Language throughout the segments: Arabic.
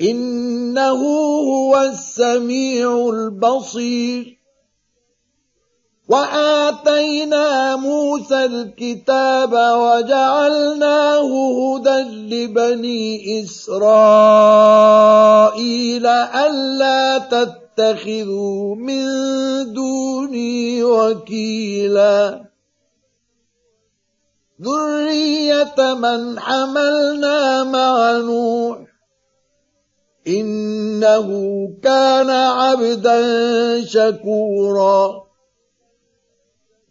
إنه هو السميع البصير. وآتينا موسى الكتاب وجعلناه هدى لبني إسرائيل ألا تتخذوا من دوني وكيلا. ذرية من حملنا مع نوح إنه كان عبدا شكورا.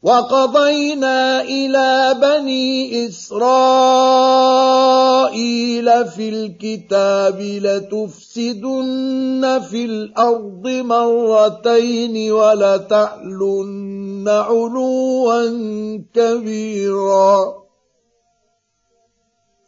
وقضينا إلى بني إسرائيل في الكتاب لتفسدن في الأرض مرتين ولتعلن علوا كبيرا.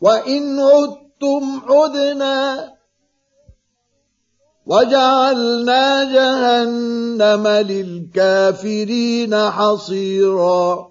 وإن عدتم عدنا وجعلنا جهنم للكافرين حصيرا.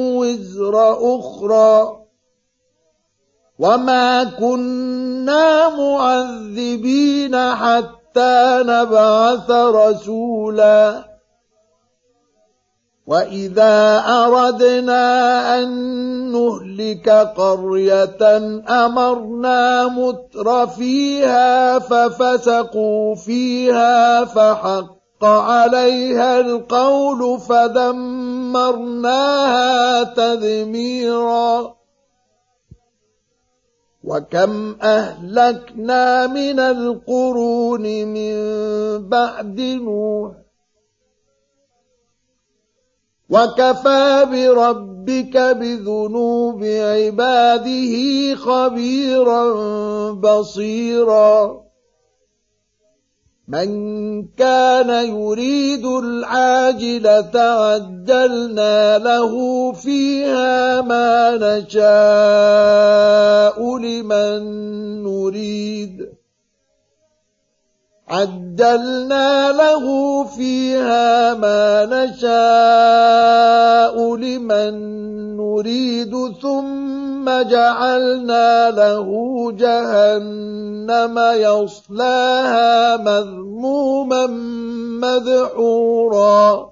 وزر أخرى وما كنا معذبين حتى نبعث رسولا وإذا أردنا أن نهلك قرية أمرنا متر فيها ففسقوا فيها فحق عليها القول فدمرناها تدميرا. وكم أهلكنا من القرون من بعد نوح. وكفى بربك بذنوب عباده خبيرا بصيرا. من كان يريد العاجلة عجلنا له فيها ما نشاء لمن نريد. عجلنا له فيها ما نشاء لمن نريد ثم جعلنا له جهنم يصلاها مذموما مدحورا.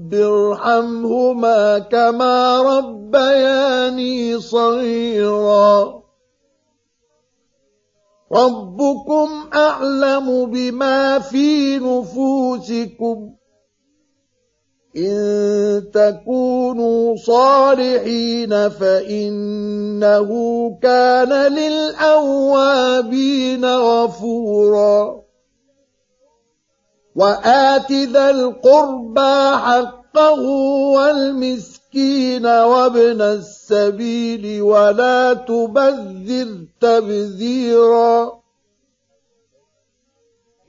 ارحمهما كما ربياني صغيرا. ربكم أعلم بما في نفوسكم. إن تكونوا صالحين فإنه كان للأوابين غفورا. وآت ذا القربى حقه والمسكين وابن السبيل ولا تبذر تبذيرا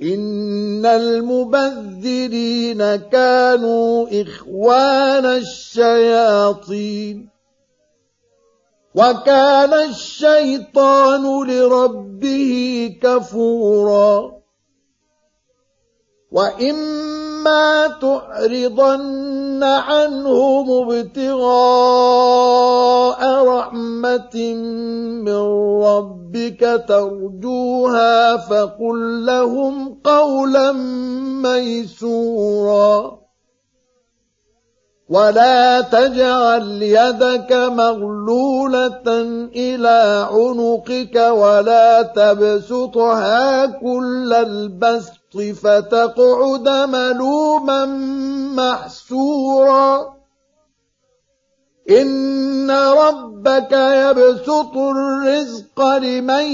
إن المبذرين كانوا إخوان الشياطين وكان الشيطان لربه كفورا وإما تعرضن عنهم ابتغاء رحمة من ربك ترجوها فقل لهم قولا ميسورا ولا تجعل يدك مغلولة إلى عنقك ولا تبسطها كل البسط فتقعد ملوما محسورا. إن ربك يبسط الرزق لمن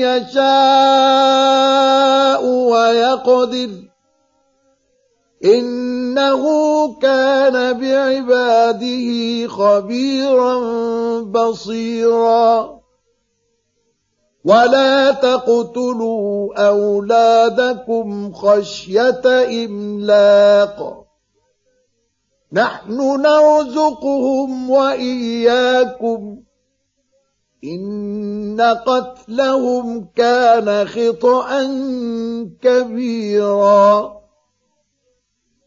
يشاء ويقدر. إنه كان بعباده خبيرا بصيرا. ولا تقتلوا أولادكم خشية إملاق نحن نرزقهم وإياكم إن قتلهم كان خطأ كبيرا.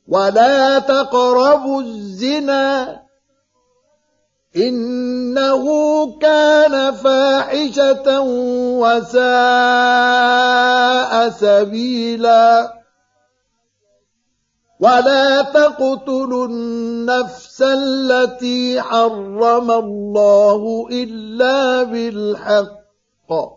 ولا تقربوا الزنا إنه كان فاحشة وساء سبيلا. ولا تقتلوا النفس التي حرم الله إلا بالحق.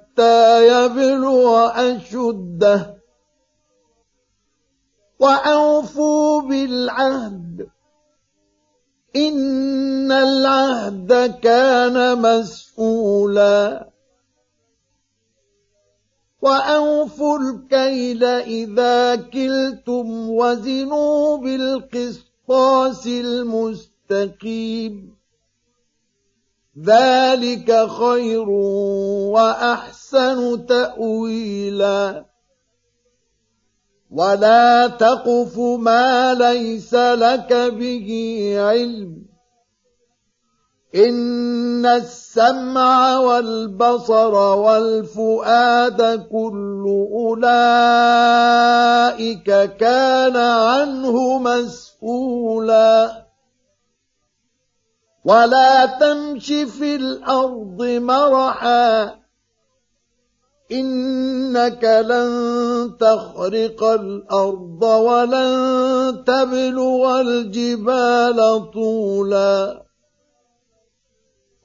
حتى يبلغ أشده. وأوفوا بالعهد. إن العهد كان مسؤولا. وأوفوا الكيل إذا كلتم وزنوا بالقسطاس المستقيم. ذلك خير وأحسن تأويلا. ولا تقف ما ليس لك به علم. إن السمع والبصر والفؤاد كل أولئك كان عنه مسؤولا. ولا تمش في الأرض مرحا إنك لن تخرق الأرض ولن تبلغ الجبال طولا.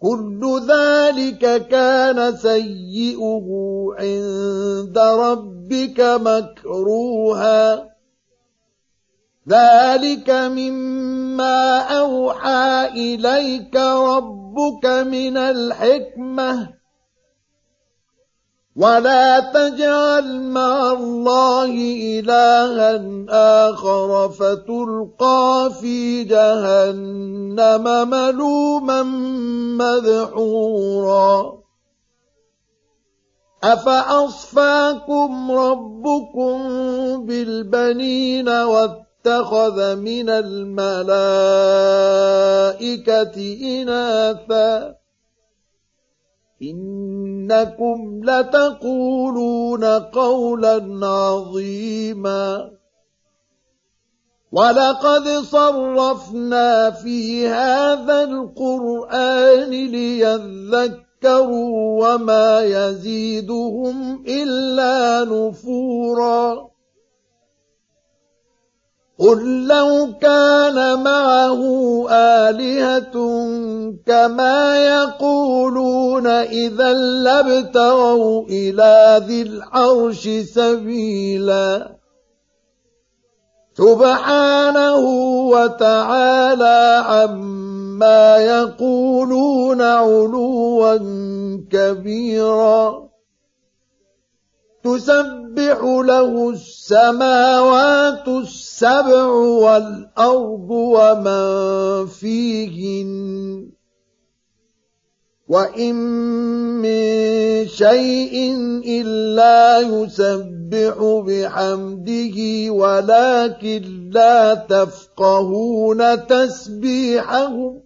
كل ذلك كان سيئه عند ربك مكروها. ذلك مما أوحى إليك ربك من الحكمة ولا تجعل مع الله إلها آخر فتلقى في جهنم ملوما مدحورا أفأصفاكم ربكم بالبنين والتقوى اتخذ من الملائكة إناثا. إنكم لتقولون قولا عظيما. ولقد صرفنا في هذا القرآن ليذكروا وما يزيدهم إلا نفورا. قل لو كان معه آلهة كما يقولون إذا لابتغوا إلى ذي العرش سبيلا سبحانه وتعالى عما يقولون علوا كبيرا تسبح له السماوات السبع والأرض ومن فيهن. وإن من شيء إلا يسبح بحمده ولكن لا تفقهون تسبيحهم.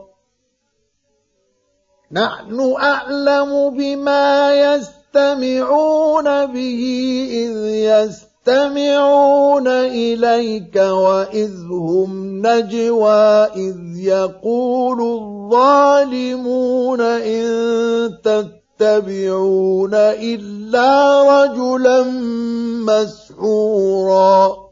نحن أعلم بما يستمعون به إذ يستمعون إليك وإذ هم نجوى إذ يقول الظالمون إن تتبعون إلا رجلا مسحورا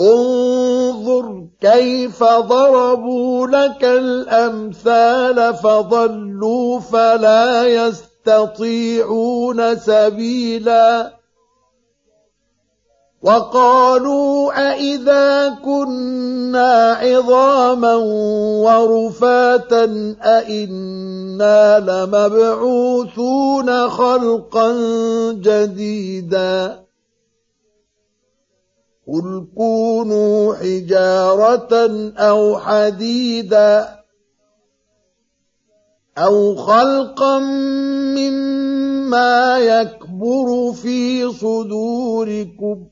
انظر كيف ضربوا لك الأمثال فضلوا فلا يستطيعون سبيلا. وقالوا أئذا كنا عظاما ورفاتا أئنا لمبعوثون خلقا جديدا. قل كونوا حجارة أو حديدا أو خلقا مما يكبر في صدوركم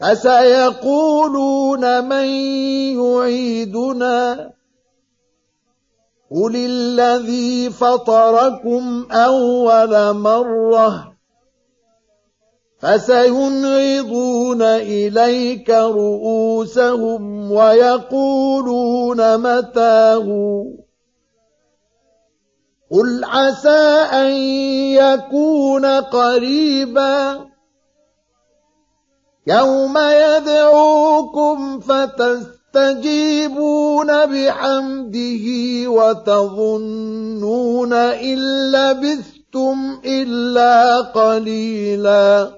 فسيقولون من يعيدنا قل الذي فطركم أول مرة فسينغضون إليك رؤوسهم ويقولون متاه. قل عسى أن يكون قريبا. يوم يدعوكم فتستجيبون بحمده وتظنون إن لبثتم إلا قليلاً.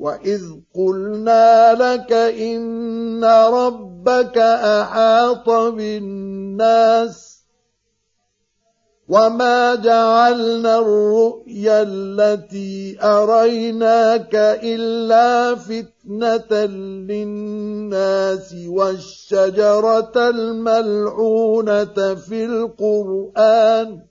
وإذ قلنا لك إن ربك أحاط بالناس وما جعلنا الرؤيا التي أريناك إلا فتنة للناس والشجرة الملعونة في القرآن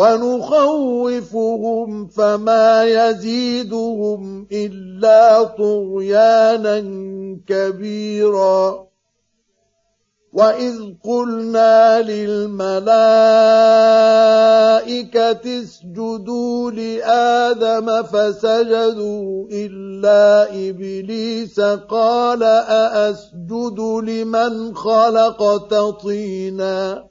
ونخوفهم فما يزيدهم إلا طغيانا كبيرا. وإذ قلنا للملائكة اسجدوا لآدم فسجدوا إلا إبليس قال أأسجد لمن خلقت طيناً.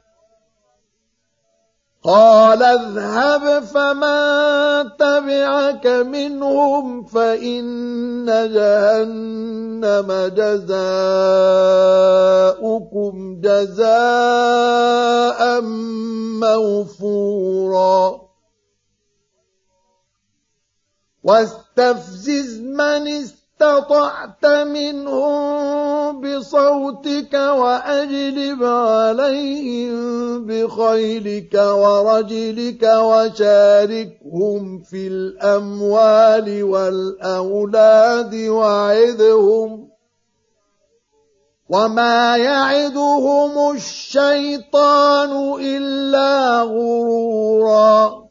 قال اذهب فمن تبعك منهم فإن جهنم جزاؤكم جزاء موفورا. واستفزز من استفزز استطعت منهم بصوتك وأجلب عليهم بخيلك ورجلك وشاركهم في الأموال والأولاد وعدهم وما يعدهم الشيطان إلا غرورا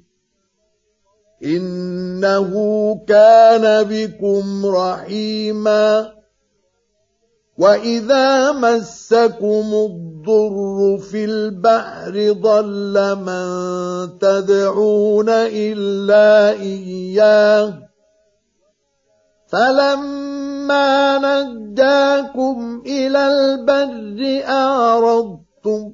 إنه كان بكم رحيما. وإذا مسكم الضر في البحر ضل من تدعون إلا إياه. فلما نجاكم إلى البر أعرضتم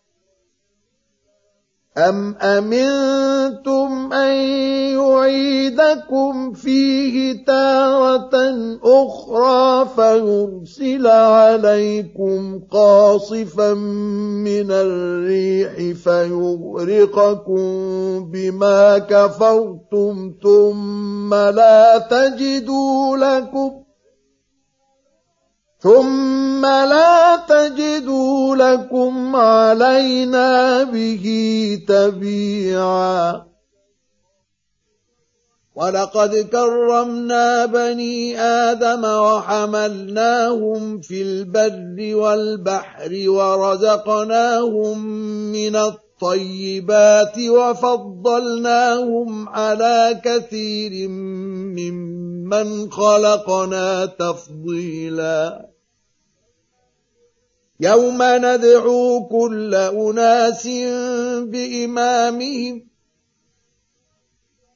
أم أمنتم أن يعيدكم فيه تارة أخرى فيرسل عليكم قاصفا من الريح فيغرقكم بما كفرتم ثم لا تجدوا لكم ثم لا تجدوا لكم علينا به تبيعا ولقد كرمنا بني آدم وحملناهم في البر والبحر ورزقناهم من الطيبات وفضلناهم على كثير ممن خلقنا تفضيلا. يوم ندعو كل أناس بإمامهم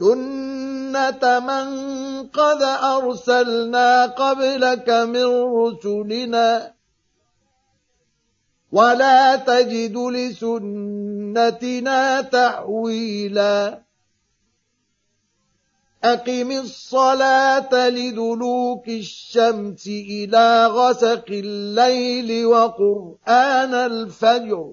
سنة من قد أرسلنا قبلك من رسلنا ولا تجد لسنتنا تحويلا أقم الصلاة لدلوك الشمس إلى غسق الليل وقرآن الفجر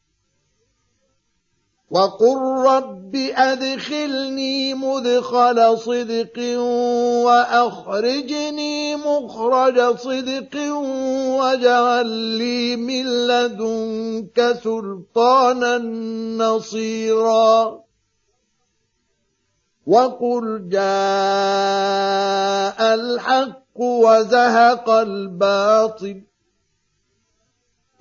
وقل رب أدخلني مدخل صدق وأخرجني مخرج صدق واجعل لي من لدنك سلطانا نصيرا وقل جاء الحق وزهق الباطل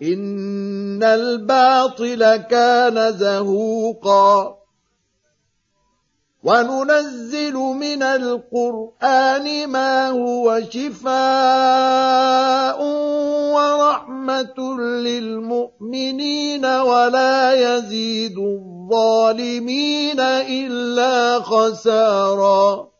إن الباطل كان زهوقا. وننزل من القرآن ما هو شفاء ورحمة للمؤمنين ولا يزيد الظالمين إلا خساراً.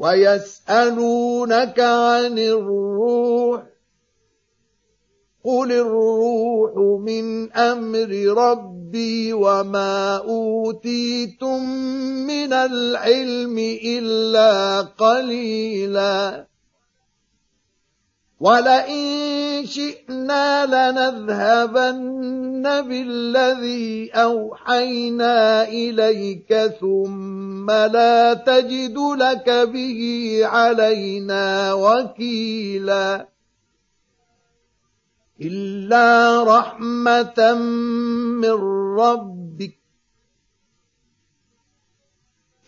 ويسألونك عن الروح قل الروح من أمر ربي وما أوتيتم من العلم إلا قليلا ولئن شئنا لنذهبن بالذي أوحينا إليك ثم لا تجد لك به علينا وكيلا إلا رحمة من ربك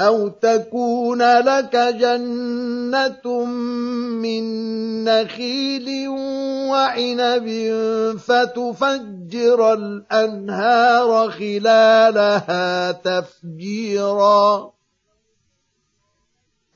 أو تكون لك جنة من نخيل وعنب فتفجر الأنهار خلالها تفجيرا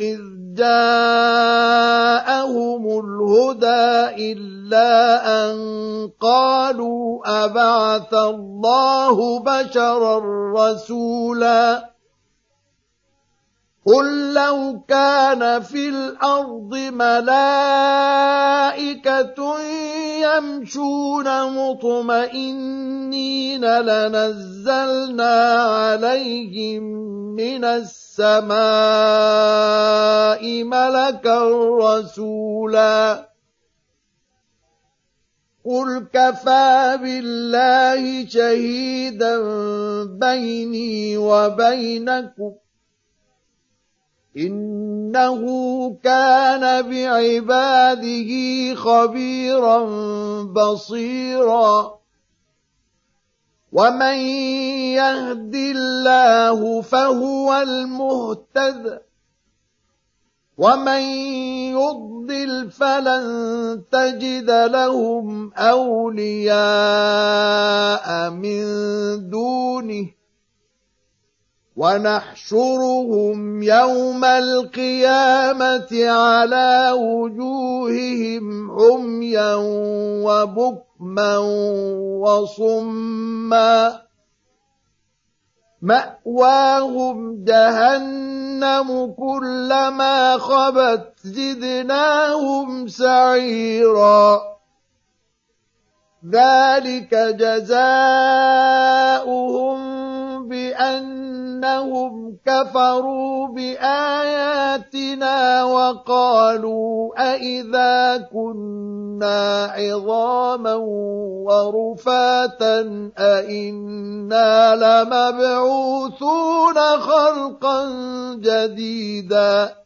إذ جاءهم الهدى إلا أن قالوا أبعث الله بشرا رسولا قل لو كان في الأرض ملائكة يمشون مطمئنين لنزلنا عليهم من السماء ملكا رسولا. قل كفى بالله شهيدا بيني وبينكم. إنه كان بعباده خبيرا بصيرا. ومن يهد الله فهو المهتد ومن يضلل فلن تجد لهم اولياء من دونه ونحشرهم يوم القيامة على وجوههم عميا وبكما وصما مأواهم جهنم كلما خبت زدناهم سعيرا ذلك جزاؤهم بأنهم كفروا بآياتنا وقالوا أئذا كنا عظاما ورفاتا أئنا لمبعوثون خلقا جديدا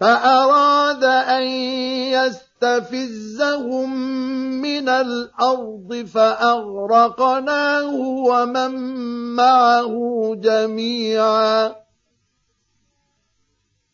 فأراد أن يستفزهم من الأرض فأغرقناه ومن معه جميعا.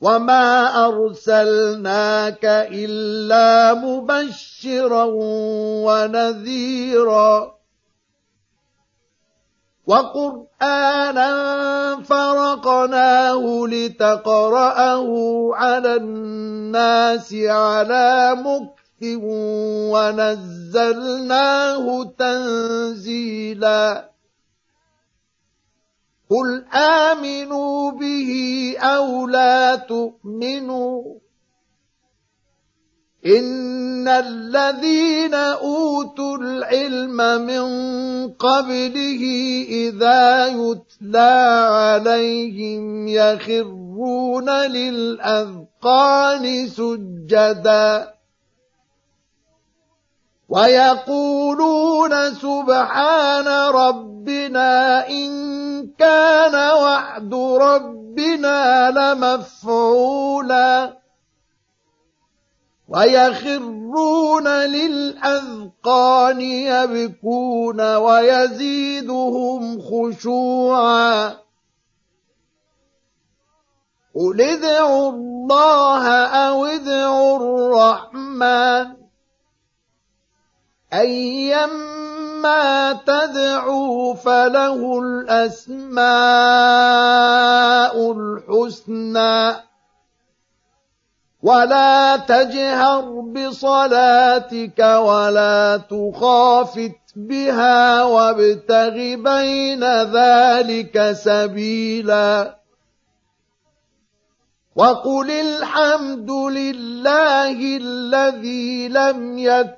وما أرسلناك إلا مبشرا ونذيرا وقرآنا فرقناه لتقرأه على الناس على مكث ونزلناه تنزيلا قل آمنوا به أو لا تؤمنوا إن الذين أوتوا العلم من قبله إذا يتلى عليهم يخرون للأذقان سجداً ويقولون سبحان ربنا إن كان وعد ربنا لمفعولا ويخرون للأذقان يبكون ويزيدهم خشوعا قل ادعوا الله أو ادعوا الرحمن أيما تدعوا فله الأسماء الحسنى ولا تجهر بصلاتك ولا تخافت بها وابتغ بين ذلك سبيلا وقل الحمد لله الذي لم يكن